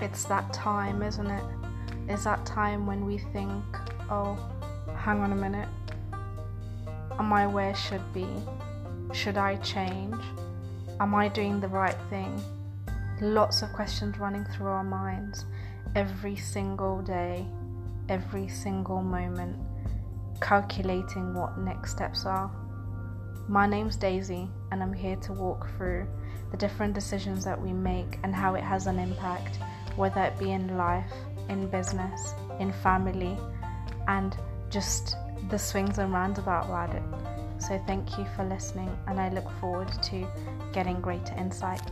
it's that time, isn't it? It's that time when we think, oh, hang on a minute. Am I where I should be? Should I change? Am I doing the right thing? Lots of questions running through our minds every single day, every single moment, calculating what next steps are. My name's Daisy, and I'm here to walk through the different decisions that we make and how it has an impact, whether it be in life, in business, in family, and just the swings and rounds about it. So thank you for listening, and I look forward to getting greater insight.